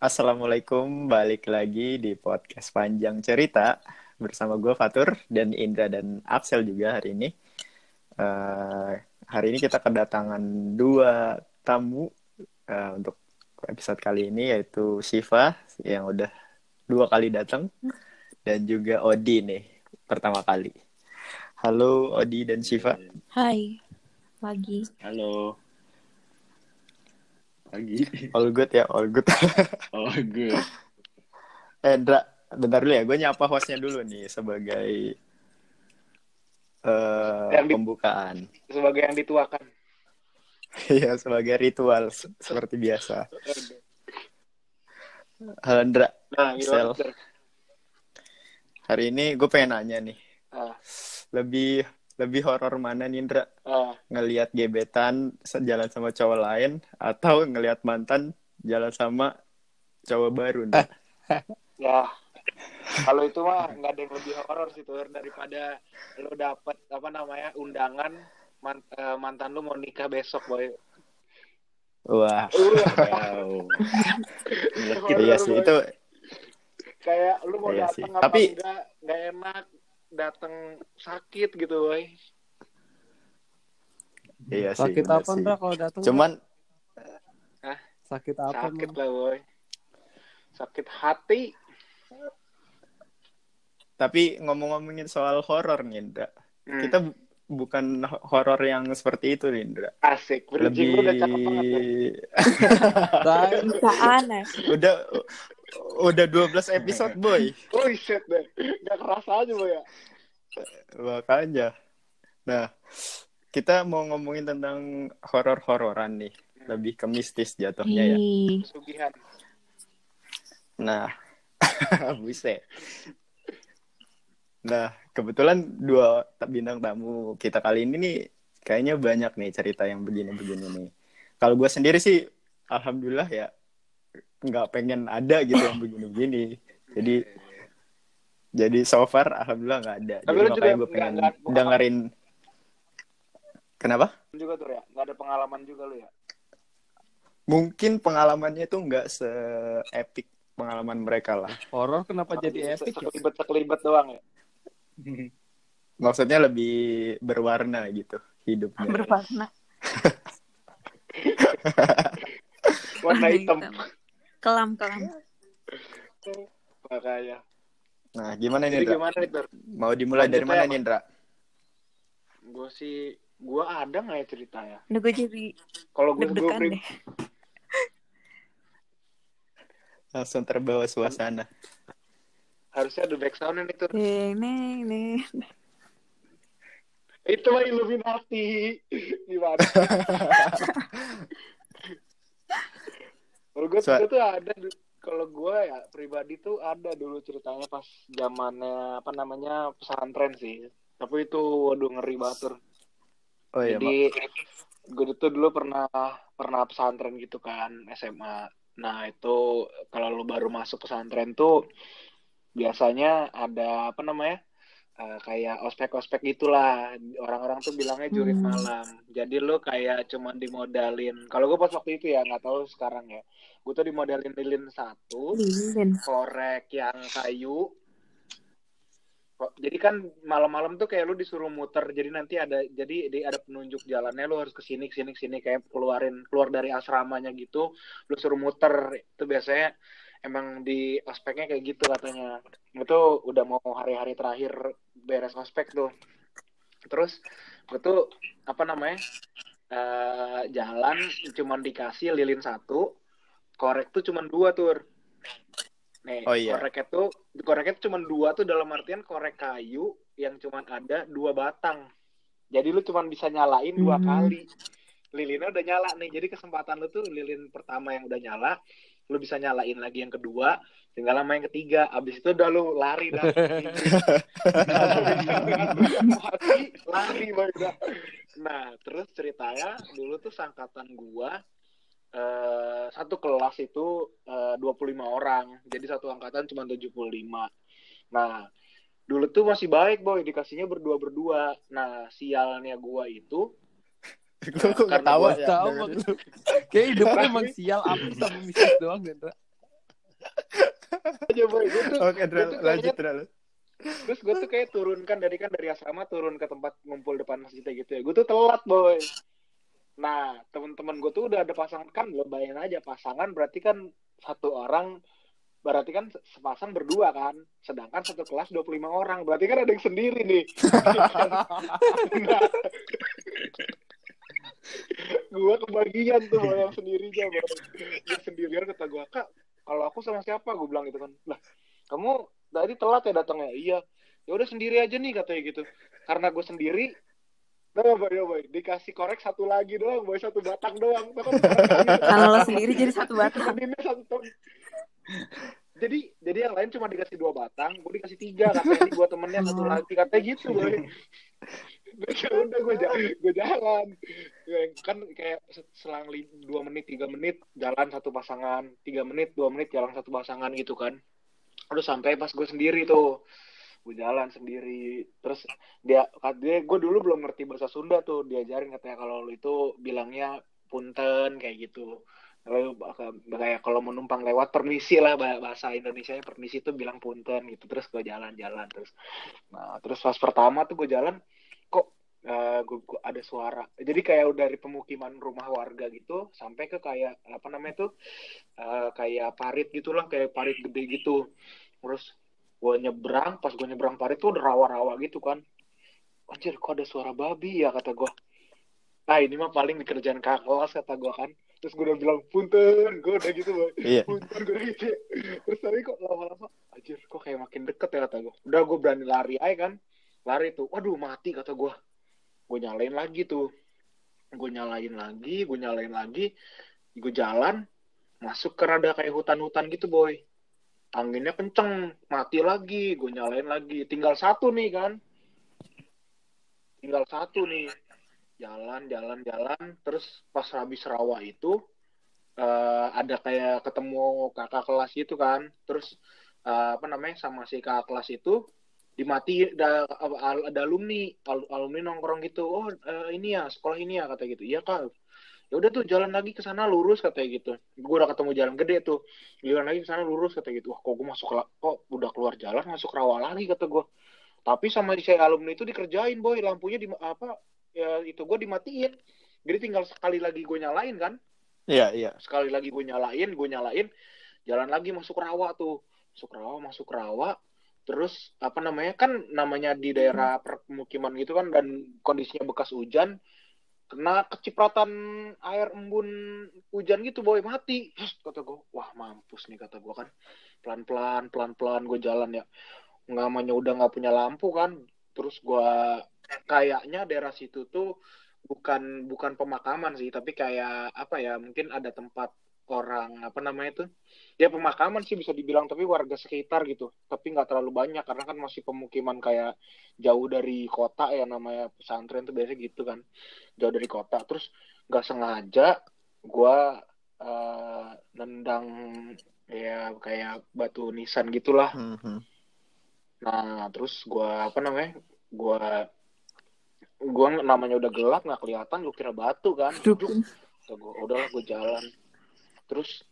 Assalamualaikum, balik lagi di podcast Panjang Cerita bersama gue Fatur dan Indra dan Axel juga hari ini. Uh, hari ini kita kedatangan dua tamu uh, untuk episode kali ini yaitu Shiva yang udah dua kali datang dan juga Odi nih pertama kali. Halo Odi dan Shiva. Hai, lagi. Halo. Lagi. All good ya, all good. all good. Eh, Indra, bentar dulu ya. Gue nyapa hostnya dulu nih sebagai uh, yang pembukaan. Sebagai yang dituakan. Iya, sebagai ritual seperti biasa. Halo, Indra. Nah, Sel. Hari ini gue pengen nanya nih. Ah. Lebih lebih horor mana nih Indra? Uh. Ngelihat gebetan jalan sama cowok lain atau ngelihat mantan jalan sama cowok baru nih? ya. Kalau itu mah nggak ada yang lebih horor sih tuh daripada lo dapet apa namanya undangan mant uh, mantan lu mau nikah besok boy. Wah. Wow. iya sih itu kayak lu mau iya datang apa Tapi... enggak nggak enak datang sakit gitu boy. Iya sih sakit apa enggak kalau datang cuman Hah? sakit apa sakit lah boy. Sakit hati. Tapi ngomong-ngomongin soal horor nih Indra hmm. kita bukan horor yang seperti itu Indra asik. Lebih udah cakep banget Bisa aneh. Udah udah 12 episode boy. Oh shit deh. Gak kerasa aja boy ya? Makanya. Nah kita mau ngomongin tentang horor-hororan nih. Lebih ke mistis jatuhnya ya. Sugihan. nah buset. Nah kebetulan dua bintang tamu kita kali ini nih kayaknya banyak nih cerita yang begini-begini nih. Kalau gue sendiri sih alhamdulillah ya nggak pengen ada gitu yang begini-begini. Jadi jadi so far alhamdulillah nggak ada. Tapi jadi lu makanya gue pengen gak, gak, dengerin. Kenapa? Juga tuh ya nggak ada pengalaman juga lu ya? Mungkin pengalamannya tuh nggak se epic pengalaman mereka lah. Horor kenapa oh, jadi epic sekelibet sekelibet doang ya maksudnya lebih berwarna gitu hidupnya. Berwarna. Warna hitam kelam kelam. Makanya. Nah gimana nih Indra? gimana nih mau dimulai dari mana nih Indra? Gue sih gue ada nggak ya cerita ya udah gue jadi kalau gue gue deh. Langsung terbawa suasana. Harusnya ada backsound itu ini ini itu mah Illuminati. Gimana kalau gue So- tuh ada kalau gue ya pribadi tuh ada dulu ceritanya pas zamannya apa namanya pesantren sih. Tapi itu waduh ngeri banget oh iya jadi gue itu dulu pernah pernah pesantren gitu kan SMA nah itu kalau lu baru masuk pesantren tuh biasanya ada apa namanya eh, kayak ospek-ospek gitulah. Orang-orang tuh bilangnya jurit Hmm. malam. Jadi lu kayak cuman dimodalin. Kalau gue pas waktu itu ya nggak tahu sekarang ya. Gue tuh dimodalin lilin satu lilin. korek yang kayu. Jadi kan malam-malam tuh kayak lu disuruh muter. Jadi nanti ada jadi di- ada penunjuk jalannya. Lu harus ke sini ke sini ke sini. Kayak keluarin keluar dari asramanya gitu. Lu suruh muter. Itu biasanya emang di ospeknya kayak gitu katanya. Itu udah mau hari-hari terakhir beres ospek tuh terus gue tuh apa namanya eh, jalan cuman dikasih lilin satu korek tuh cuman dua tuh Nih, Oh, iya. korek itu korek itu cuma dua tuh dalam artian korek kayu yang cuma ada dua batang. Jadi lu cuma bisa nyalain dua Hmm. kali. Lilinnya udah nyala nih. Jadi kesempatan lu tuh lilin pertama yang udah nyala, lu bisa nyalain lagi yang kedua, tinggal sama yang ketiga. Abis itu udah lu lari dah. Lari udah. Nah, terus ceritanya dulu tuh sangkatan gua eh, satu kelas itu eh, 25 orang. Jadi satu angkatan cuma 75. Nah, dulu tuh masih baik boy, dikasihnya berdua-berdua. Nah, sialnya gua itu gue kok Karena ketawa gua ya tahu Kayak hidupnya emang sial apa sama mistis doang kan, Ra? aja boy gue tuh Oke, lanjut, Dral. terus gue tuh kayak turun kan dari kan dari asrama turun ke tempat ngumpul depan masjid gitu ya. Gue tuh telat boy. Nah teman-teman gue tuh udah ada pasangan. Kan lo bayangin aja pasangan berarti kan satu orang berarti kan sepasang berdua kan. Sedangkan satu kelas 25 orang. Berarti kan ada yang sendiri nih. Nah, gue kebagian tuh boy, yang sendirinya dia sendirian kata gue kak kalau aku sama siapa gue bilang gitu kan lah kamu tadi telat ya datangnya iya ya udah sendiri aja nih katanya gitu karena gue sendiri Nah, boy, ya, boy. Dikasih korek satu lagi doang, boy. Satu batang doang. Tuh kan korek Kalau lo sendiri jadi satu batang. Satu. Jadi, jadi yang lain cuma dikasih dua batang, gue dikasih tiga. Katanya ini buat temennya satu lagi. Katanya gitu, boy. Ya udah gue jalan, gue jalan. Ya, Kan kayak selang dua menit, tiga menit jalan satu pasangan, tiga menit, dua menit jalan satu pasangan gitu kan. Terus sampai pas gue sendiri tuh, gue jalan sendiri. Terus dia, dia gue dulu belum ngerti bahasa Sunda tuh, diajarin katanya kalau lu itu bilangnya punten kayak gitu. Lalu kayak kalau mau numpang lewat permisi lah bah- bahasa Indonesia permisi itu bilang punten gitu. Terus gue jalan-jalan terus. Nah terus pas pertama tuh gue jalan kok eh, gue, gue ada suara. Jadi kayak dari pemukiman rumah warga gitu sampai ke kayak apa namanya tuh eh, kayak parit gitulah kayak parit gede gitu. Terus gue nyebrang pas gue nyebrang parit tuh udah rawa-rawa gitu kan. Anjir kok ada suara babi ya kata gue. Nah ini mah paling dikerjain kakak kelas kata gue kan. Terus gue udah bilang punten, gue udah gitu boy. Iya. Punten gue udah gitu. Terus tapi kok lama-lama, anjir kok kayak makin deket ya kata gue. Udah gue berani lari aja kan. Lari tuh, waduh mati kata gue. Gue nyalain lagi tuh. Gue nyalain lagi, gue nyalain lagi. Gue jalan, masuk ke rada kayak hutan-hutan gitu boy. Anginnya kenceng, mati lagi, gue nyalain lagi. Tinggal satu nih kan. Tinggal satu nih jalan jalan jalan terus pas habis rawa itu eh, ada kayak ketemu kakak kelas itu kan terus eh, apa namanya sama si kakak kelas itu dimati ada, ada alumni al- alumni nongkrong gitu. Oh eh, ini ya sekolah ini ya kata gitu. Iya kak. Ya udah tuh jalan lagi ke sana lurus katanya gitu. Gue udah ketemu jalan gede tuh. Jalan lagi ke sana lurus katanya gitu. Wah kok gue masuk kok udah keluar jalan masuk rawa lagi kata gue tapi sama si alumni itu dikerjain boy. Lampunya di apa ya itu gue dimatiin. Jadi tinggal sekali lagi gue nyalain kan? Iya, iya. sekali lagi gue nyalain gue nyalain jalan lagi masuk rawa tuh. Masuk rawa masuk rawa terus apa namanya kan namanya di daerah permukiman gitu kan dan kondisinya bekas hujan kena kecipratan air embun hujan gitu boy mati. Terus kata gue wah mampus nih kata gue kan. Pelan pelan pelan pelan gue jalan ya. Namanya udah nggak punya lampu kan. Terus gue kayaknya daerah situ tuh bukan bukan pemakaman sih tapi kayak apa ya mungkin ada tempat orang apa namanya tuh ya pemakaman sih bisa dibilang tapi warga sekitar gitu tapi nggak terlalu banyak karena kan masih pemukiman kayak jauh dari kota ya namanya pesantren tuh biasanya gitu kan jauh dari kota terus nggak sengaja gua eh, nendang ya kayak batu nisan gitulah Mhm. Nah, terus gua apa namanya? Gua gua namanya udah gelap nggak kelihatan, gua kira batu kan. Udahlah gua jalan. Terus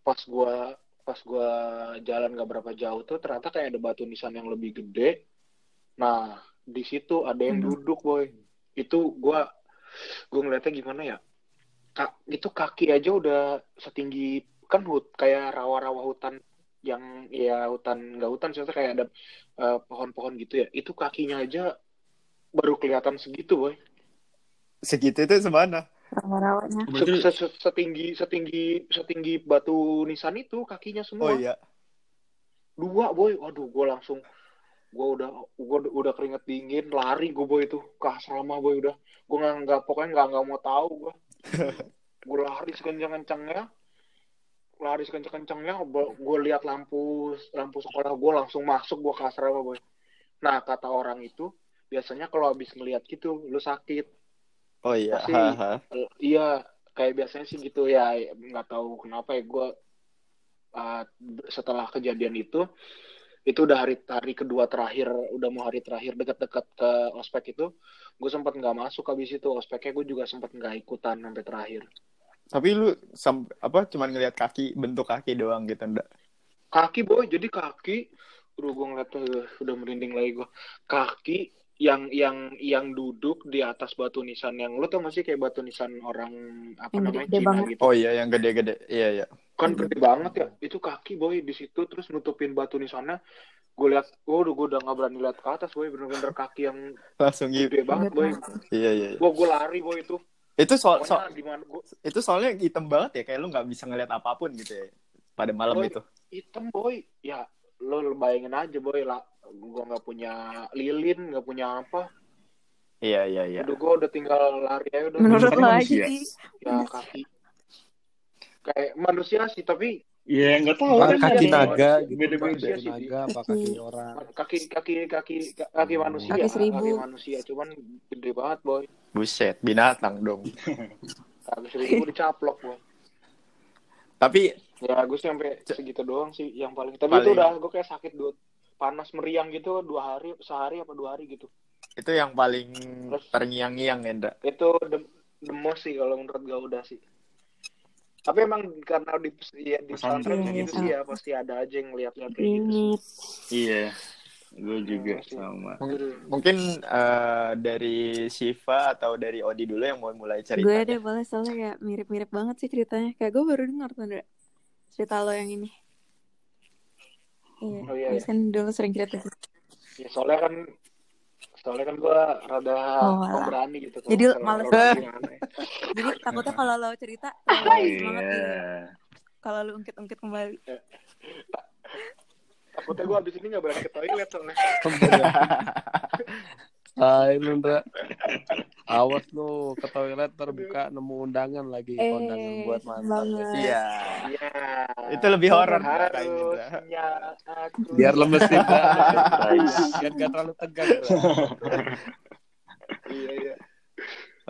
pas gua pas gua jalan gak berapa jauh tuh ternyata kayak ada batu nisan yang lebih gede. Nah, di situ ada yang Hmm. duduk, boy. Itu gua gua ngeliatnya gimana ya? Kak, itu kaki aja udah setinggi kan hut kayak rawa-rawa hutan yang ya hutan nggak hutan sih kayak ada eh, pohon-pohon gitu ya itu kakinya aja baru kelihatan segitu boy Segitu itu semana? Rawa-rawanya. Berarti setinggi setinggi setinggi batu nisan itu kakinya Oh semua iya. dua boy. Waduh gue langsung gue udah gue udah keringet dingin lari gue boy itu. Ke asrama boy udah. Gue nggak nggak pokoknya nggak nggak mau tahu gue gue lari sekencang kencangnya lari sekencang kencangnya gue lihat lampu lampu sekolah gue langsung masuk gue ke asrama boy. Nah kata orang itu biasanya kalau habis ngelihat gitu lu sakit Oh iya. Pasti- haha. Eh, iya kayak biasanya sih gitu ya nggak tahu kenapa ya gue uh, setelah kejadian itu itu udah hari hari kedua terakhir udah mau hari terakhir dekat-dekat ke ospek itu gue sempat nggak masuk habis itu ospeknya gue juga sempat nggak ikutan sampai terakhir Tapi lu sam- apa cuman ngelihat kaki bentuk kaki doang gitu enggak? kaki boy jadi kaki Aduh, gue ngeliat udah merinding lagi gue kaki yang yang yang duduk di atas batu nisan yang lu tau gak sih kayak batu nisan orang apa Yang namanya gede Cina banget. gitu Oh iya yang gede-gede. Iya iya. kan gede banget ya itu kaki boy di situ terus nutupin batu nisannya gue lihat waduh gue udah gak berani lihat ke atas boy bener-bener kaki yang Langsung gitu. gede banget boy Iya iya. iya. gue gue lari boy itu Itu soal so, pokoknya di mana gue itu soalnya hitam banget ya kayak lu nggak bisa ngeliat apa pun gitu ya pada malam Boy. itu. hitam boy ya lo lo bayangin aja boy lah gue nggak punya lilin nggak punya apa Iya iya iya. udah gue udah tinggal lari aja udah Menurut lo aja sih. ya kaki kayak manusia sih tapi Iya, nggak tahu. Kan kaki dia- naga gitu. Beda-beda Kaki sih. naga apa kaki orang. kaki kaki kaki kaki manusia Kaki seribu. kaki manusia cuman gede banget boy Buset, binatang dong. kaki seribu dicaplok boy Tapi ya gue sampai segitu doang sih yang paling tapi Paling- itu udah gue kayak sakit dua panas meriang gitu dua hari sehari apa dua hari gitu itu yang paling Terus- terngiang-ngiang Hendra. itu the, the most sih kalau menurut gue udah sih tapi emang karena di ya, di pesantren gitu sih ya pasti ada aja yang lihat-lihat kayak gitu. Iya, gue juga Iya sih. sama. Mungkin, mungkin eh, dari Shiva atau dari Odi dulu yang mau mulai cerita. Gue deh boleh soalnya kayak mirip-mirip banget sih ceritanya. Kayak gue baru dengar tuh cerita lo yang ini. Iya, Oh, iya, Abis kan dulu sering cerita. gitu. ya soalnya kan soalnya kan gue rada Oh, pemberani gitu Jadi gimana ya. Jadi takutnya kalau lo cerita, terlalu semangat gitu. Iya. Kalau lo ungkit-ungkit kembali. takutnya gue abis ini gak berani ke toilet soalnya Hai lu Ndra. Awas lu ke toilet terbuka nemu undangan lagi Eh, kondangan buat mantan. Iya. iya Itu lebih horor kayaknya. Indra. harusnya aku Biar lemes sih. Biar gak terlalu tegang. Iya iya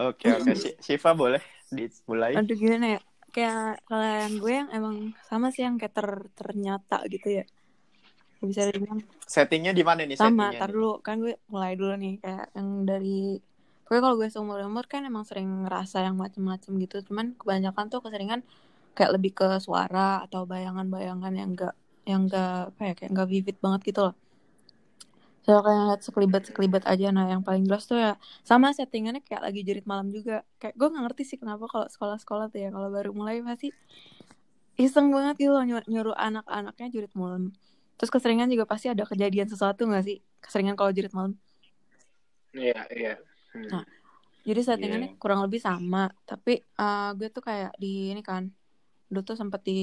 Oke oke. Si- Shiva boleh dimulai. Aduh gimana ya? Kayak kalau yang gue yang emang sama sih yang kayak ter ternyata gitu ya. Bisa dibilang Settingnya di mana nih sama tar dulu. Kan gue mulai dulu nih kayak yang dari pokoknya kalau gue seumur umur kan emang sering ngerasa yang macem-macem gitu. Cuman kebanyakan tuh keseringan kayak lebih ke suara atau bayangan-bayangan yang enggak yang enggak apa ya kayak enggak vivid banget gitu loh. So kayak ngeliat sekelibat sekelibat aja. Nah yang paling jelas tuh ya sama settingannya kayak lagi jerit malam juga. Kayak gue nggak ngerti sih kenapa kalau sekolah-sekolah tuh ya kalau baru mulai pasti iseng banget gitu loh nyuruh, nyuruh anak-anaknya jerit malam terus keseringan juga pasti ada kejadian sesuatu nggak sih? Keseringan kalau jerit malam. Iya iya. Hmm. Nah, jadi settingannya Iya. kurang lebih sama. Tapi eh, gue tuh kayak di ini kan dulu tuh sempet di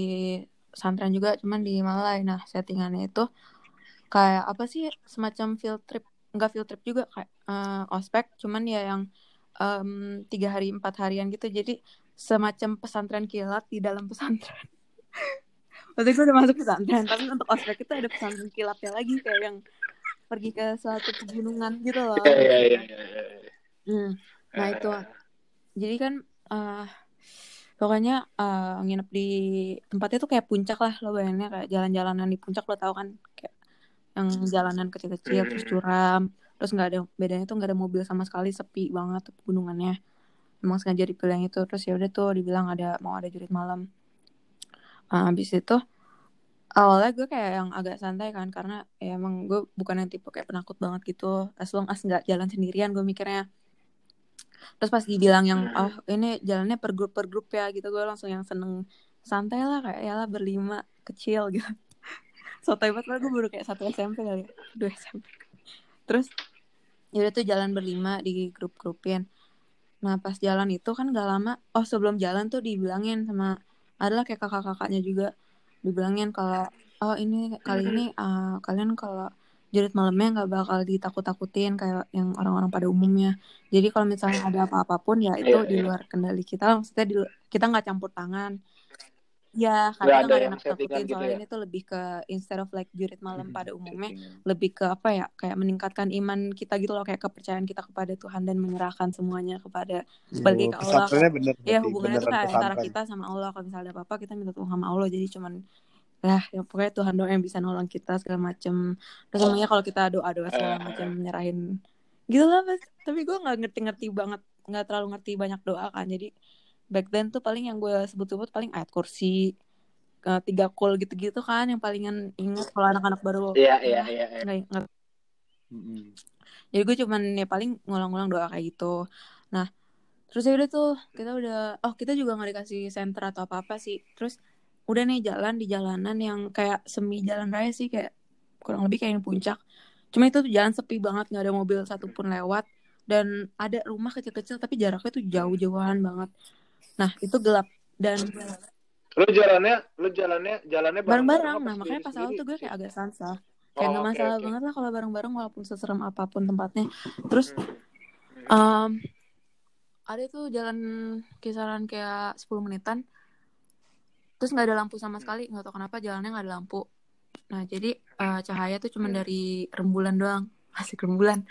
pesantren juga cuman di Malai. Nah settingannya itu kayak apa sih semacam field trip enggak field trip juga kayak eh, ospek cuman ya yang em, tiga hari empat harian gitu. Jadi semacam pesantren kilat di dalam pesantren Waktu itu udah masuk pesantren tapi untuk ospek itu ada pesantren kilatnya lagi kayak yang pergi ke suatu pegunungan gitu loh iya iya iya iya, iya. Hmm. Nah Eh, itu jadi kan eh pokoknya eh, nginep di tempatnya tuh kayak puncak lah lo bayanginnya kayak jalan-jalanan di puncak lo tau kan kayak yang jalanan kecil-kecil terus Hmm. curam terus nggak ada bedanya tuh nggak ada mobil sama sekali sepi banget pegunungannya emang sengaja dipilih yang itu terus ya udah tuh dibilang ada mau ada jurit malam Ah, habis itu awalnya gue kayak yang agak santai kan karena ya emang gue bukan yang tipe kayak penakut banget gitu. As long as nggak jalan sendirian gue mikirnya. Terus pas dibilang yang Hmm. oh ini jalannya per grup per grup ya gitu gue langsung yang seneng. Santai lah kayak ya lah berlima kecil gitu. Sotoy banget lah gue baru kayak satu SMP kali ya. Dua SMP terus yaudah tuh jalan berlima di grup grupin nah pas jalan itu kan gak lama oh sebelum jalan tuh dibilangin sama adalah kayak kakak-kakaknya juga dibilangin kalau oh ini kali ini uh, kalian kalau jerit malamnya nggak bakal ditakut-takutin kayak yang orang-orang pada umumnya. Jadi kalau misalnya ada apa-apapun ya itu Iya, di iya. luar kendali kita. Maksudnya di, kita nggak campur tangan ya Nggak kadang ada yang settingan gitu soalnya ya? ini tuh lebih ke instead of like jurit malam Hmm, pada umumnya settingan. lebih ke apa ya kayak meningkatkan iman kita gitu loh kayak kepercayaan kita kepada Tuhan dan menyerahkan semuanya kepada balik ke Oh, Allah bener ya berarti, hubungannya tuh kayak antara pesantren. kita sama Allah. Kalau misalnya ada apa-apa kita minta tolong sama Allah. Jadi cuman lah ya pokoknya Tuhan doang yang bisa nolong kita segala macem. Terus semuanya kalau kita doa doa segala macam nyerahin gitu lah mas. Tapi gue nggak ngerti-ngerti banget nggak terlalu ngerti banyak doa kan. Jadi back then tuh paling yang gue sebut-sebut paling ayat kursi eh, tiga cool gitu-gitu kan yang palingan inget kalau anak-anak baru Iya, iya, iya. iya. jadi gue cuman ya paling ngulang-ngulang doa kayak gitu. Nah terus ya udah tuh kita udah oh kita juga nggak dikasih center atau apa apa sih. Terus udah nih jalan di jalanan yang kayak semi jalan raya sih kayak kurang lebih kayak yang puncak. Cuma itu tuh jalan sepi banget nggak ada mobil satupun lewat. Dan ada rumah kecil-kecil tapi jaraknya tuh jauh-jauhan banget nah itu gelap dan Lu jalannya, lu jalannya, jalannya bareng-bareng nah makanya pas awal tuh gue kayak agak sansa Oh, kayak nggak oke, masalah oke. banget lah kalau bareng-bareng walaupun seserem apa pun tempatnya terus Hmm. Um, ada tuh jalan kisaran kayak 10 menitan. Terus nggak ada lampu sama sekali, nggak tahu kenapa jalannya nggak ada lampu. Nah, jadi eh, cahaya tuh cuma Hmm. dari rembulan doang. Asik rembulan.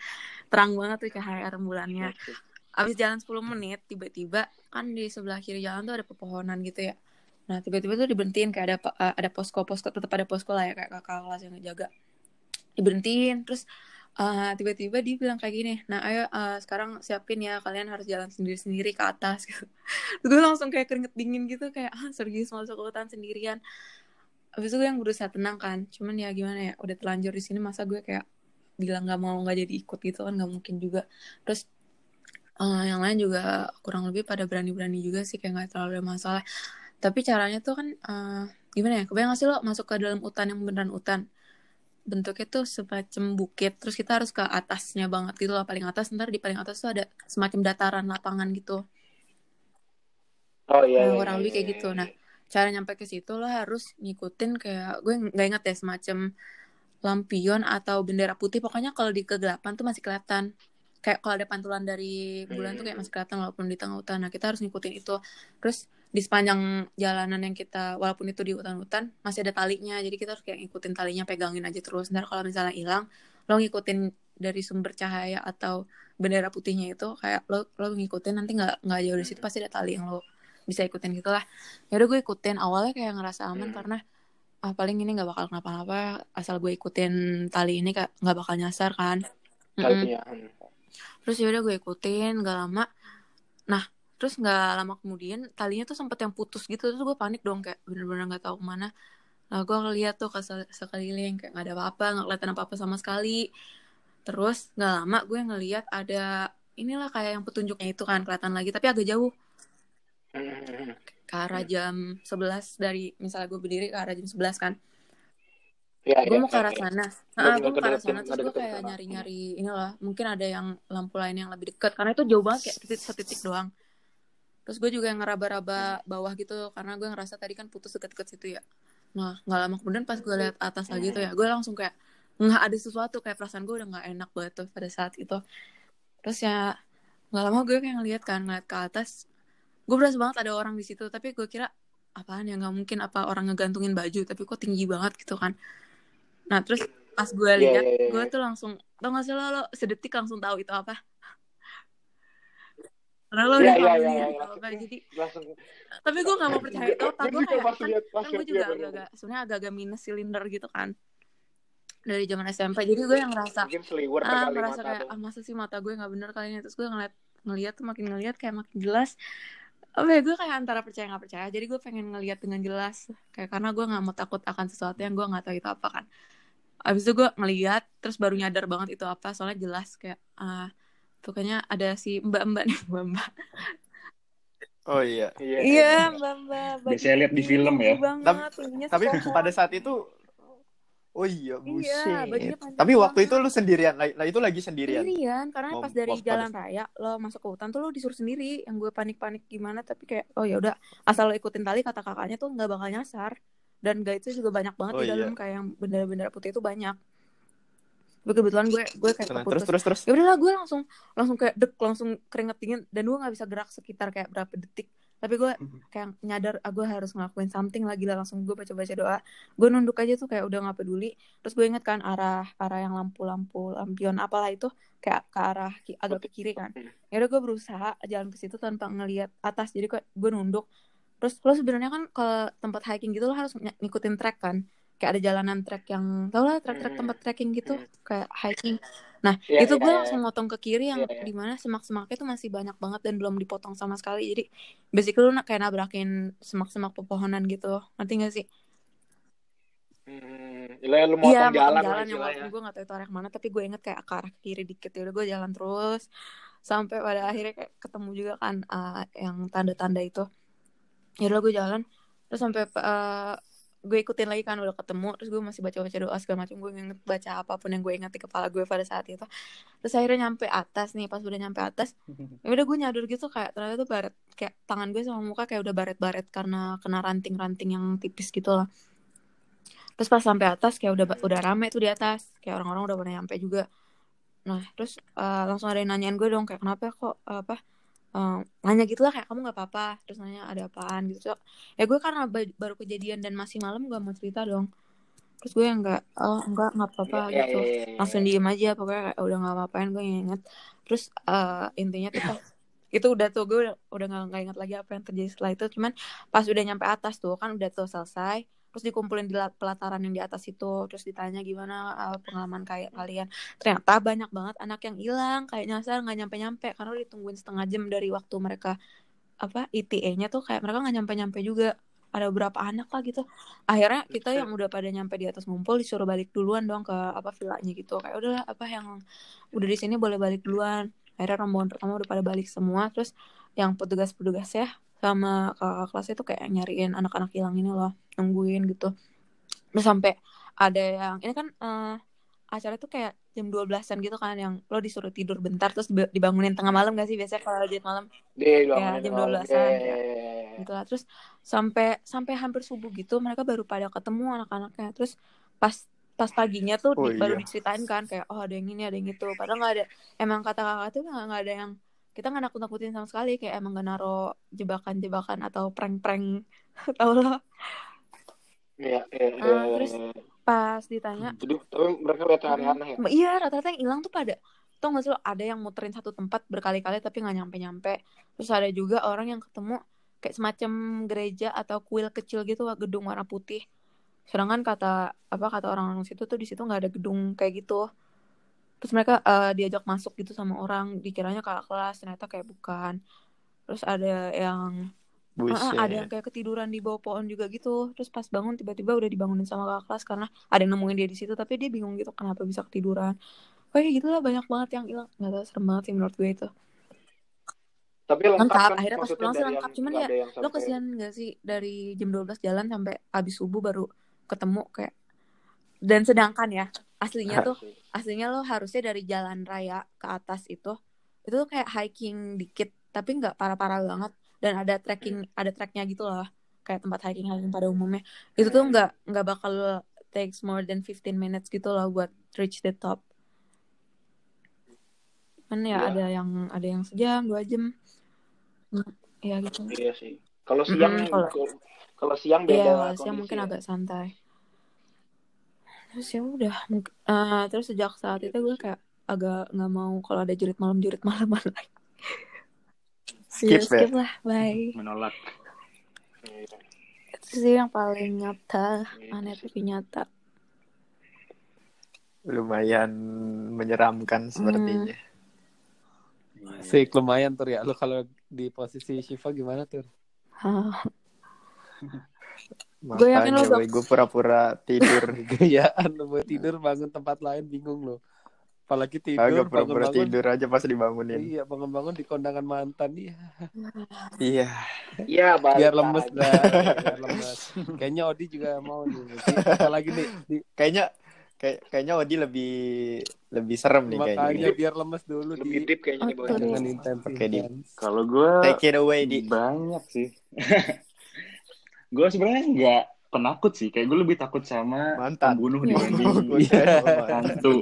Terang banget tuh cahaya rembulannya. Abis jalan 10 menit, tiba-tiba kan di sebelah kiri jalan tuh ada pepohonan gitu ya. Nah, tiba-tiba tuh diberhentiin kayak ada eh, ada posko-posko, tetap ada posko lah ya kayak kakak kelas yang ngejaga. Diberhentiin, terus eh, tiba-tiba dia bilang kayak gini, nah ayo eh, sekarang siapin ya, kalian harus jalan sendiri-sendiri ke atas gitu. Gue langsung kayak keringet dingin gitu, kayak ah serius masuk ke hutan sendirian. Habis itu gue yang berusaha tenang kan, cuman ya gimana ya, udah terlanjur di sini masa gue kayak bilang nggak mau nggak jadi ikut gitu kan nggak mungkin juga. Terus eh, yang lain juga kurang lebih pada berani-berani juga sih kayak nggak terlalu ada masalah. Tapi caranya tuh kan eh, gimana ya? Kebayang gak sih lo masuk ke dalam hutan yang beneran hutan? bentuknya tuh semacam bukit terus kita harus ke atasnya banget gitu lah paling atas ntar di paling atas tuh ada semacam dataran lapangan gitu Oh iya. nah iya, kurang iya, lebih kayak iya, gitu iya. nah cara nyampe ke situ lo harus ngikutin kayak gue nggak inget ya semacam lampion atau bendera putih pokoknya kalau di kegelapan tuh masih kelihatan kayak kalau ada pantulan dari bulan tuh kayak masih kelihatan walaupun di tengah hutan nah kita harus ngikutin itu terus di sepanjang jalanan yang kita walaupun itu di hutan-hutan masih ada talinya jadi kita harus kayak ngikutin talinya pegangin aja terus ntar kalau misalnya hilang lo ngikutin dari sumber cahaya atau bendera putihnya itu kayak lo lo ngikutin nanti nggak nggak jauh dari situ pasti ada tali yang lo bisa ikutin gitulah ya udah gue ikutin awalnya kayak ngerasa aman Hmm. karena ah paling ini nggak bakal kenapa-napa asal gue ikutin tali ini kayak nggak bakal nyasar kan. Hmm. Terus yaudah gue ikutin gak lama. Nah terus nggak lama kemudian talinya tuh sempet yang putus gitu. Terus gue panik dong kayak bener-bener nggak tahu ke mana. Nah gue ngeliat tuh ke se- sekeliling kayak nggak ada apa-apa nggak kelihatan apa-apa sama sekali. Terus nggak lama gue ngeliat ada inilah kayak yang petunjuknya itu kan kelihatan lagi tapi agak jauh. Hmm. ke arah jam 11 dari misalnya gue berdiri ke arah jam 11 kan Iya, gue iya, mau ke arah iya. sana. Nggak- nah, gue mau ke arah sana. Terus gue kayak nyari-nyari inilah. Mungkin ada yang lampu lain yang lebih dekat karena itu jauh banget kayak titik setitik doang. Terus gue juga yang ngeraba-raba bawah gitu. Karena gue ngerasa tadi kan putus deket-deket situ ya. Nah nggak lama kemudian pas gue lihat atas lagi tuh ya gue langsung kayak nggak ada sesuatu. Kayak perasaan gue udah nggak enak banget tuh pada saat itu. Terus ya nggak lama gue kayak ngeliat kan ngeliat ke atas. Gue berasa banget ada orang di situ. Tapi gue kira apaan ya nggak mungkin apa orang ngegantungin baju tapi kok tinggi banget gitu kan nah terus pas gue Iya, lihat iya, iya, gue iya. tuh langsung tau gak sih lo, lo sedetik langsung tahu itu apa? Karena lo Iya, udah iya, itu langsung- apa jadi langsung. tapi gue gak mau percaya itu otak Gue kayak kan, kan gue juga agak-agak sebenarnya agak-agak minus silinder gitu kan dari zaman SMP jadi gue yang ngerasa ah mata kayak ah masa sih mata gue nggak bener kali ini. Terus gue ngeliat ngeliat tuh makin ngeliat kayak makin jelas. Apa ya gue kayak antara percaya nggak percaya jadi gue pengen ngeliat dengan jelas. Kayak karena gue nggak mau takut akan sesuatu yang gue nggak tahu itu apa kan abis itu gue ngeliat terus baru nyadar banget itu apa soalnya jelas kayak ah pokoknya ada si mbak mbak nih mbak mbak Oh iya. Iya. iya mbak mbak Biasanya lihat di film ya. banget Tapi sekongkol. pada saat itu Oh iya, Iya, buset. panjang Tapi waktu banget. itu lu sendirian, lah itu lagi sendirian. Sendirian, karena pas dari mau- jalan raya lo masuk ke hutan tuh lo disuruh sendiri. Yang gue panik-panik gimana tapi kayak oh ya udah asal lo ikutin tali kata kakaknya tuh nggak bakal nyasar. Dan guide itu juga banyak banget Oh, di iya. dalam kayak yang bendera-bendera putih itu banyak. Gue kebetulan gue gue kayak Terus keputus. terus terus. Ya udahlah gue langsung langsung kayak dek langsung keringet dingin dan gue nggak bisa gerak sekitar kayak berapa detik. Tapi gue Mhm. kayak nyadar ah, gue harus ngelakuin something lagi lah langsung gue baca-baca doa. Gue nunduk aja tuh kayak udah nggak peduli. Terus gue inget kan arah arah yang lampu-lampu lampion apalah itu kayak ke arah agak ke kiri kan. Ya udah gue berusaha jalan ke situ tanpa ngelihat atas. Jadi kayak gue nunduk. Terus lo sebenarnya kan ke tempat hiking gitu lo harus ngikutin trek kan. Kayak ada jalanan trek yang tau lah trek-trek Hmm. tempat trekking gitu Hmm. kayak hiking. Nah, Iya, itu iya, gue iya. langsung motong ke kiri yang Iya, iya. di mana semak-semaknya tuh masih banyak banget dan belum dipotong sama sekali. Jadi basically lu kayak nabrakin semak-semak pepohonan gitu. Ngerti gak sih? Hmm, Iya, lu motong Iya, motong jalan, jalan lah yang walaupun gue gak tahu itu arah ke mana, tapi gue inget kayak ke arah kiri dikit ya udah gue jalan terus sampai pada akhirnya kayak ketemu juga kan uh, yang tanda-tanda itu. Ya udah gue jalan terus sampai uh, gue ikutin lagi kan udah ketemu terus gue masih baca-baca doa segala macam gue inget baca apa pun yang gue ingat di kepala gue pada saat itu. Terus akhirnya nyampe atas nih pas udah nyampe atas ya udah gue nyadar gitu kayak ternyata tuh baret kayak tangan gue sama muka kayak udah baret-baret karena kena ranting-ranting yang tipis gitu lah. Terus pas sampai atas kayak udah udah rame tuh di atas kayak orang-orang udah pada nyampe juga. Nah terus uh, langsung ada yang nanyain gue dong kayak kenapa kok apa uh, nanya gitu lah kayak kamu nggak apa-apa? Terus nanya ada apaan? Gitu. So, ya gue karena ba- baru kejadian dan masih malam gak mau cerita dong. Terus gue yang nggak oh enggak nggak apa-apa Iya, gitu. iya, iya, iya. langsung diem aja pokoknya kayak udah nggak apa-apain gue inget terus uh, intinya tuh pas itu udah tuh gue udah nggak inget lagi apa yang terjadi setelah itu. Cuman pas udah nyampe atas tuh kan udah tuh selesai terus dikumpulin di lat- pelataran yang di atas itu terus ditanya gimana uh, pengalaman kayak kalian. Ternyata banyak banget anak yang hilang kayak nyasar nggak nyampe nyampe karena udah ditungguin setengah jam dari waktu mereka apa ITE-nya tuh kayak mereka nggak nyampe nyampe juga. Ada beberapa anak lah gitu. Akhirnya kita yang udah pada nyampe di atas ngumpul disuruh balik duluan dong ke apa villanya gitu. Kayak udah apa yang udah di sini boleh balik duluan. Akhirnya rombongan pertama udah pada balik semua terus yang petugas-petugas ya sama kakak kelasnya tuh kayak nyariin anak-anak hilang ini loh nungguin gitu. Terus sampai ada yang ini kan eh, acara tuh kayak jam 12-an gitu kan yang lo disuruh tidur bentar terus diba- dibangunin tengah malam gak sih? Biasanya kalau di malam. Dia ya jam malam. 12-an Iya, kayak iya, iya. gitu lah. Terus sampai sampai hampir subuh gitu mereka baru pada ketemu anak-anaknya. Terus pas pas paginya tuh Oh, di- baru iya. diceritain kan kayak oh ada yang ini ada yang itu. Padahal nggak ada emang kata kakak tuh nggak ada yang kita nggak nakut nakutin sama sekali. Kayak emang gak naro jebakan-jebakan atau prank-prank. Tau lo Iya, iya, Ah, iya, terus iya. pas ditanya Jadi, tapi mereka lihat aneh-aneh ya. Iya, rata-rata yang hilang tuh pada tau gak sih lo ada yang muterin satu tempat berkali-kali tapi nggak nyampe-nyampe. Terus ada juga orang yang ketemu kayak semacam gereja atau kuil kecil gitu gedung warna putih. Sedangkan kata apa kata orang-orang situ tuh di situ nggak ada gedung kayak gitu. Terus mereka eh, diajak masuk gitu sama orang, dikiranya kakak kelas, ternyata kayak bukan. Terus ada yang Ah, ada yang Buset. kayak ketiduran di bawah pohon juga gitu. Terus pas bangun tiba-tiba udah dibangunin sama kakak kelas karena ada yang nemuin dia di situ tapi dia bingung gitu kenapa bisa ketiduran. Kayak gitu lah banyak banget yang hilang. Nggak tahu serem banget sih menurut gue itu. Tapi lengkap Lengkap, kan akhirnya pas pulang sih lengkap. Cuman ya yang lo sampai kesian gak sih dari jam 12 jalan sampai abis subuh baru ketemu kayak dan sedangkan ya aslinya tuh aslinya lo harusnya dari jalan raya ke atas itu itu tuh kayak hiking dikit tapi nggak parah-parah banget dan ada trekking ada treknya gitu loh kayak tempat hiking hiking pada umumnya itu tuh nggak nggak bakal takes more than 15 minutes gitu loh buat reach the top kan ya Iya. ada yang ada yang sejam dua jam Hmm, ya gitu Iya sih. Kalau siang Mm-mm, kalau- kalau siang Iya, beda kalau siang mungkin ya. agak santai. Terus ya udah, eh, terus sejak saat itu gue kayak agak nggak mau kalau ada jerit malam jerit malaman lagi. Skip, Iya, skip lah, bye. Menolak. Iya. Itu sih yang paling nyata, Iya aneh sih. tapi nyata. Lumayan menyeramkan sepertinya. Sik lumayan tuh ya. Lu kalau di posisi Shiva gimana tuh? Hah. Gue yakin lo Makanya gue pura-pura tidur. Gayaan lu buat tidur bangun tempat lain bingung lo. Apalagi tidur Agak pura-pura bangun-bangun. tidur aja pas dibangunin. Iya, bangun-bangun di kondangan mantan iya. Iya. Iya, Biar lemes dah, biar lemes. Kayaknya Odi juga mau nih. Apalagi nih di, Kayaknya kayak kayaknya Odi lebih lebih serem nih kayaknya. makanya biar lemes dulu Lebih di deep kayaknya nih Oh, bawah. dengan intens. Oke, Di. intens. Kalau gue Take it away di. banyak sih. gue sebenarnya nggak penakut sih. Kayak gue lebih takut sama Mantan. pembunuh dibanding mantan. hantu.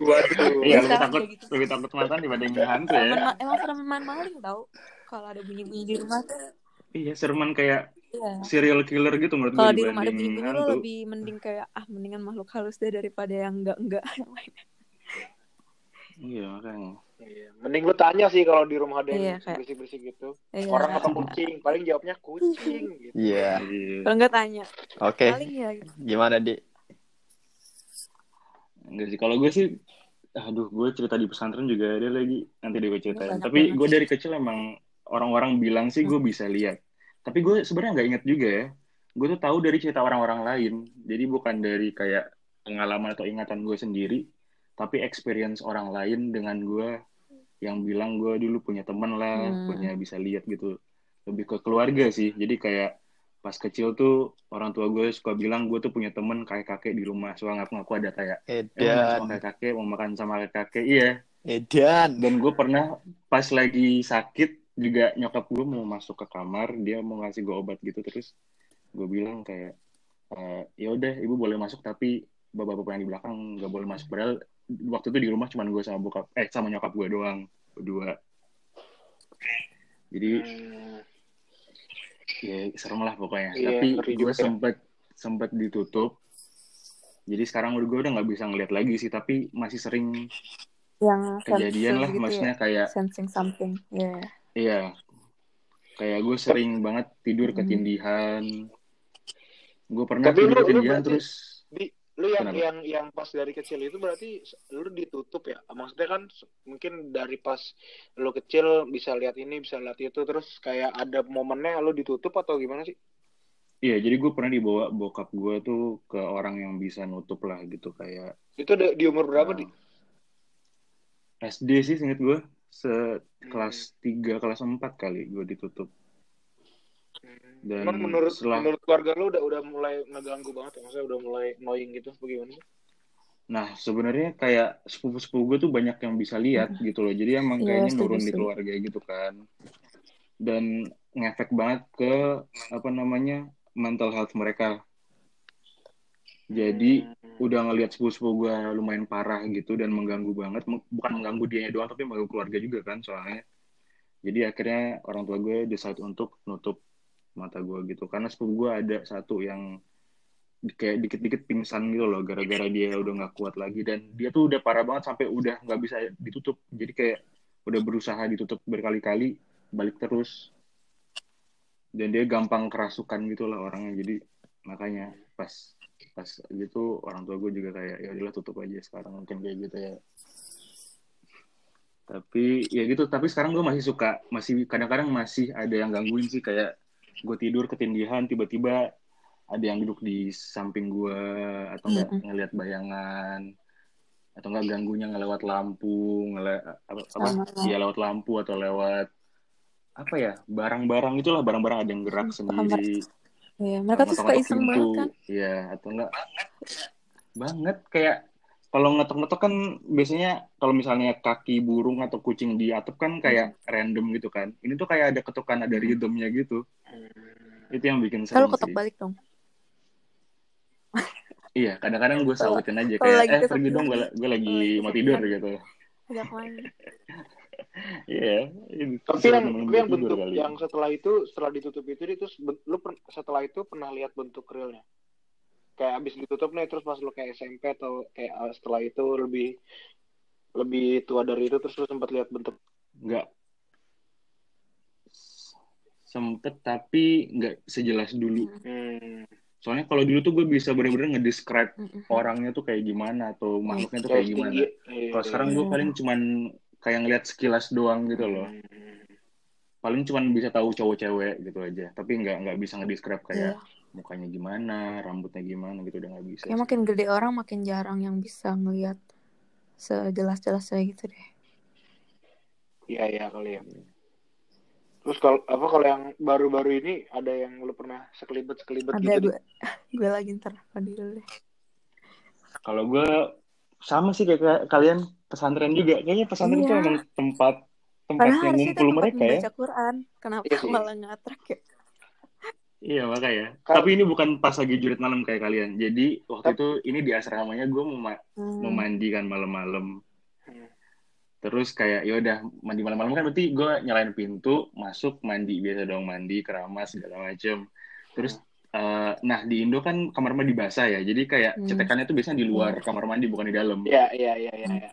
Waduh. Iya, lebih takut gitu. lebih takut mantan dibanding hantu ya. ma- emang serem main maling tau. Kalau ada bunyi-bunyi di rumah tuh, Iya, sereman kayak iya. serial killer gitu menurut Kalau gue di rumah ada dibanding bunyi-bunyi lo lebih mending kayak ah mendingan makhluk halus deh daripada yang enggak-enggak yang lain. Iya, makanya. Iya. Mending lu tanya sih kalau di rumah ada Iya, yang kayak- bersih-bersih gitu. Iya. Orang apa kucing? Paling jawabnya kucing gitu. Iya. Iya. Kalau enggak tanya, Oke. paling ya Gimana di? Enggak sih, kalau gue sih aduh gue cerita di pesantren juga ada lagi nanti deh gue ceritain tapi gue dari kecil emang orang-orang bilang sih gue bisa lihat tapi gue sebenarnya nggak inget juga ya gue tuh tahu dari cerita orang-orang lain jadi bukan dari kayak pengalaman atau ingatan gue sendiri tapi experience orang lain dengan gue yang bilang gue dulu punya temen lah Hmm. punya bisa lihat gitu. Lebih ke keluarga sih. Jadi kayak pas kecil tuh orang tua gue suka bilang gue tuh punya temen kayak kakek di rumah. Suka ngaku-ngaku ada kayak eh, Edan, sama kayak kakek mau makan sama kayak kakek. Iya. Edan. dan gue pernah pas lagi sakit juga nyokap gue mau masuk ke kamar dia mau ngasih gue obat gitu. Terus gue bilang kayak "Eh, ya udah ibu boleh masuk tapi bapak-bapak yang di belakang nggak boleh masuk. Padahal waktu itu di rumah cuma gue sama bokap eh sama nyokap gue doang berdua jadi Hmm. ya serem lah pokoknya Iya, tapi gue juga ya. sempet sempet ditutup jadi sekarang gue udah nggak bisa ngeliat lagi sih tapi masih sering Yang kejadian lah gitu maksudnya ya. kayak Sensing something. Iya. Iya. Kayak gue sering banget tidur Hmm. ketindihan. Gue pernah Tapi tidur lu- lu ketindihan berarti- terus lu yang Kenapa? yang yang pas dari kecil itu berarti lu ditutup ya? Maksudnya kan mungkin dari pas lu kecil bisa lihat ini, bisa lihat itu, terus kayak ada momennya lu ditutup atau gimana sih? Iya, jadi gue pernah dibawa bokap gue tuh ke orang yang bisa nutup lah gitu kayak Itu di, di umur berapa di? eh, SD sih inget gue sekelas 3 kelas 4 kali gue ditutup. Dan Emang menurut setelah menurut keluarga lu udah udah mulai ngeganggu banget ya? Maksudnya udah mulai annoying gitu bagaimana? Nah, sebenarnya kayak sepupu-sepupu gue tuh banyak yang bisa lihat gitu loh. Jadi emang Iya, kayaknya nurun di keluarga gitu kan. Dan ngefek banget ke apa namanya mental health mereka. Jadi Hmm. udah ngelihat sepupu-sepupu gue lumayan parah gitu dan mengganggu banget. Bukan mengganggu dia doang tapi mengganggu keluarga juga kan soalnya. Jadi akhirnya orang tua gue decide untuk nutup mata gue gitu. Karena sepupu gue ada satu yang kayak dikit-dikit pingsan gitu loh gara-gara dia udah nggak kuat lagi. Dan dia tuh udah parah banget sampai udah nggak bisa ditutup. Jadi kayak udah berusaha ditutup berkali-kali balik terus. Dan dia gampang kerasukan gitu lah orangnya. Jadi makanya pas pas gitu orang tua gue juga kayak ya udahlah tutup aja sekarang mungkin kayak gitu ya. Tapi ya gitu. Tapi sekarang gue masih suka masih kadang-kadang masih ada yang gangguin sih kayak gue tidur ketindihan tiba-tiba ada yang duduk di samping gue atau enggak Mm-mm. ngelihat bayangan atau enggak ganggunya ngelewat lampu ngele apa, apa Sama. ya lewat lampu atau lewat apa ya barang-barang itulah barang-barang ada yang gerak Hmm, sendiri Iya, mereka tuh suka iseng banget kan. Iya, atau enggak banget kayak kalau ngetok-ngetok kan biasanya kalau misalnya kaki burung atau kucing di atap kan kayak random gitu kan. Ini tuh kayak ada ketukan ada rhythmnya gitu. Itu yang bikin Kalau seru ketok sih. balik dong. Iya, kadang-kadang gue Kalau- sautin aja kalau kayak lagi eh pergi dong gue, lagi mau tidur gitu. Iya. Tapi yang tapi yang bentuk kali. yang setelah itu setelah ditutup itu terus ben- lu per- setelah itu pernah lihat bentuk realnya? Kayak abis ditutup nih terus pas lu kayak SMP atau kayak uh, setelah itu lebih lebih tua dari itu terus lu sempat lihat bentuk Enggak sempet tapi nggak sejelas dulu. hmm. Soalnya kalau dulu tuh gue bisa bener-bener ngedescribe Mm-mm. orangnya tuh kayak gimana atau makhluknya tuh kayak gimana. tinggi. Iya, Kalau sekarang gue Iya. paling cuman kayak ngeliat sekilas doang gitu loh. Hmm. Paling cuman bisa tahu cowok cewek gitu aja. Tapi nggak nggak bisa ngedescribe kayak Iya. Mukanya gimana, rambutnya gimana gitu udah nggak bisa. Kayak sih. makin gede orang makin jarang yang bisa ngelihat sejelas-jelasnya gitu deh. Iya iya kali ya. Terus kalau apa kalau yang baru-baru ini ada yang lu pernah sekelibet sekelibet Ada gitu? Gue, gue lagi ntar mandi dulu deh. Kalau gue sama sih kayak ka- kalian pesantren juga. Kayaknya pesantren Iya. tuh emang tempat tempat Padahal yang itu ngumpul mereka ya. membaca Quran. Kenapa Iya malah ngatrak ya? Iya makanya. Kal- Tapi ini bukan pas lagi jurit malam kayak kalian. Jadi waktu Tapi- itu ini di asramanya gue mau ma- Hmm. mau mandi kan malam-malam. Hmm. Terus kayak ya udah mandi malam-malam kan berarti gue nyalain pintu, masuk mandi biasa dong mandi, keramas segala macem. Terus eh, nah di Indo kan kamar mandi basah ya, jadi kayak Hmm. cetekannya tuh biasanya di luar kamar mandi bukan di dalam. Iya iya iya iya. iya.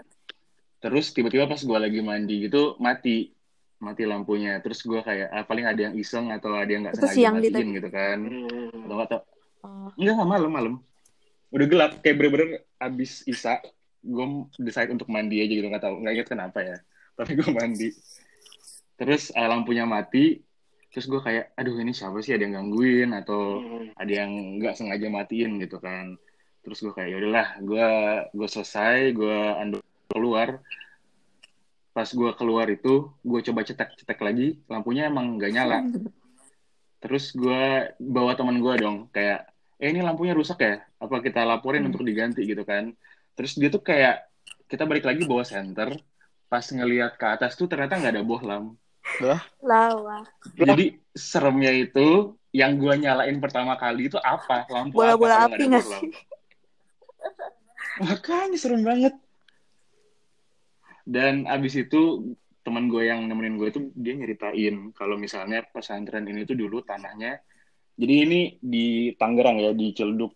Terus tiba-tiba pas gue lagi mandi gitu mati, mati lampunya. Terus gue kayak ah, paling ada yang iseng atau ada yang nggak sengaja siang di matiin gitu kan. Hmm. Atau nggak tau Oh. Enggak, enggak malam, malam. Udah gelap, kayak bener-bener abis Isa, gue decide untuk mandi aja gitu nggak tahu nggak inget kenapa ya tapi gue mandi terus uh, lampunya mati terus gue kayak aduh ini siapa sih ada yang gangguin atau Hmm. ada yang nggak sengaja matiin gitu kan terus gue kayak yaudahlah gue gue selesai gue anduk keluar pas gue keluar itu gue coba cetek cetek lagi lampunya emang nggak nyala. Terus gue bawa teman gue dong kayak eh ini lampunya rusak ya? Apa kita laporin Hmm. untuk diganti? Gitu kan. Terus dia tuh kayak kita balik lagi bawa senter pas ngelihat ke atas tuh ternyata nggak ada bohlam. Lawa. jadi seremnya itu yang gue nyalain pertama kali itu apa? Lampu Bola-bola apa kalau api nggak sih? makanya serem banget dan abis itu teman gue yang nemenin gue itu dia nyeritain kalau misalnya pesantren ini tuh dulu tanahnya jadi ini di Tangerang ya di Ciledug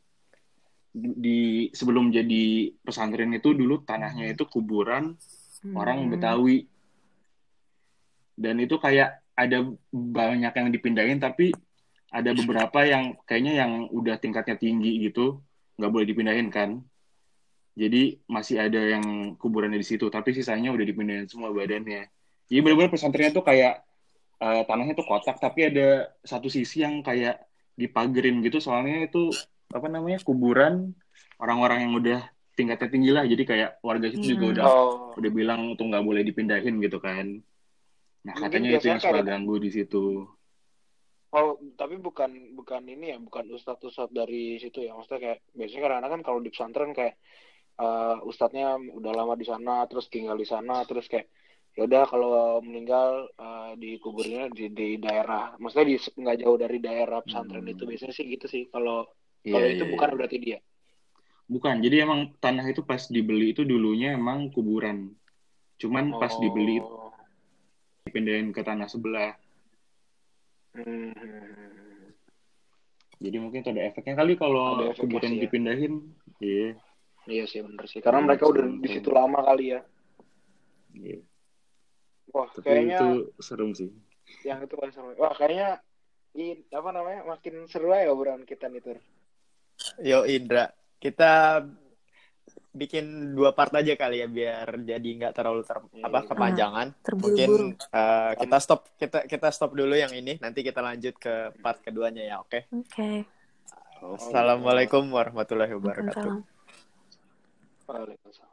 di sebelum jadi pesantren itu dulu tanahnya itu kuburan orang Hmm. Betawi. Dan itu kayak ada banyak yang dipindahin tapi ada beberapa yang kayaknya yang udah tingkatnya tinggi gitu nggak boleh dipindahin kan jadi masih ada yang kuburannya di situ tapi sisanya udah dipindahin semua badannya jadi benar-benar pesantrennya tuh kayak eh, tanahnya tuh kotak tapi ada satu sisi yang kayak dipagerin gitu soalnya itu apa namanya kuburan orang-orang yang udah tingkatnya tinggi lah jadi kayak warga situ juga Hmm. udah Oh. udah bilang tuh nggak boleh dipindahin gitu kan. Nah Mungkin katanya itu yang suka ganggu di situ. Oh, tapi bukan bukan ini ya, bukan ustadz-ustadz dari situ ya. Maksudnya kayak biasanya kadang-kadang kan kalau di pesantren kayak eh, ustadznya udah lama di sana, terus tinggal di sana, terus kayak ya udah kalau meninggal eh, dikuburnya di, di daerah, maksudnya di nggak jauh dari daerah pesantren Hmm. itu biasanya sih gitu sih. Kalau Iya, kalau iya, itu iya. bukan berarti dia. Bukan. Jadi emang tanah itu pas dibeli itu dulunya emang kuburan. Cuman pas dibeli Oh. dipindahin ke tanah sebelah. Hmm. Jadi mungkin itu ada efeknya kali kalau kuburan ya. dipindahin. Iya. Iya sih bener sih. Karena Iya, mereka udah di situ lama kali ya. iya. Wah, Tapi kayaknya itu serem sih. yang itu paling seru. Wah, kayaknya i- apa namanya makin seru ya obrolan kita nih Tur. Yo Indra, kita bikin dua part aja kali ya biar jadi nggak terlalu ter Iya. apa kepanjangan. Terburu-buru. Mungkin eh, kita stop kita kita stop dulu yang ini. Nanti kita lanjut ke part keduanya ya, oke? Oke. Assalamualaikum warahmatullahi wabarakatuh. 八幺零三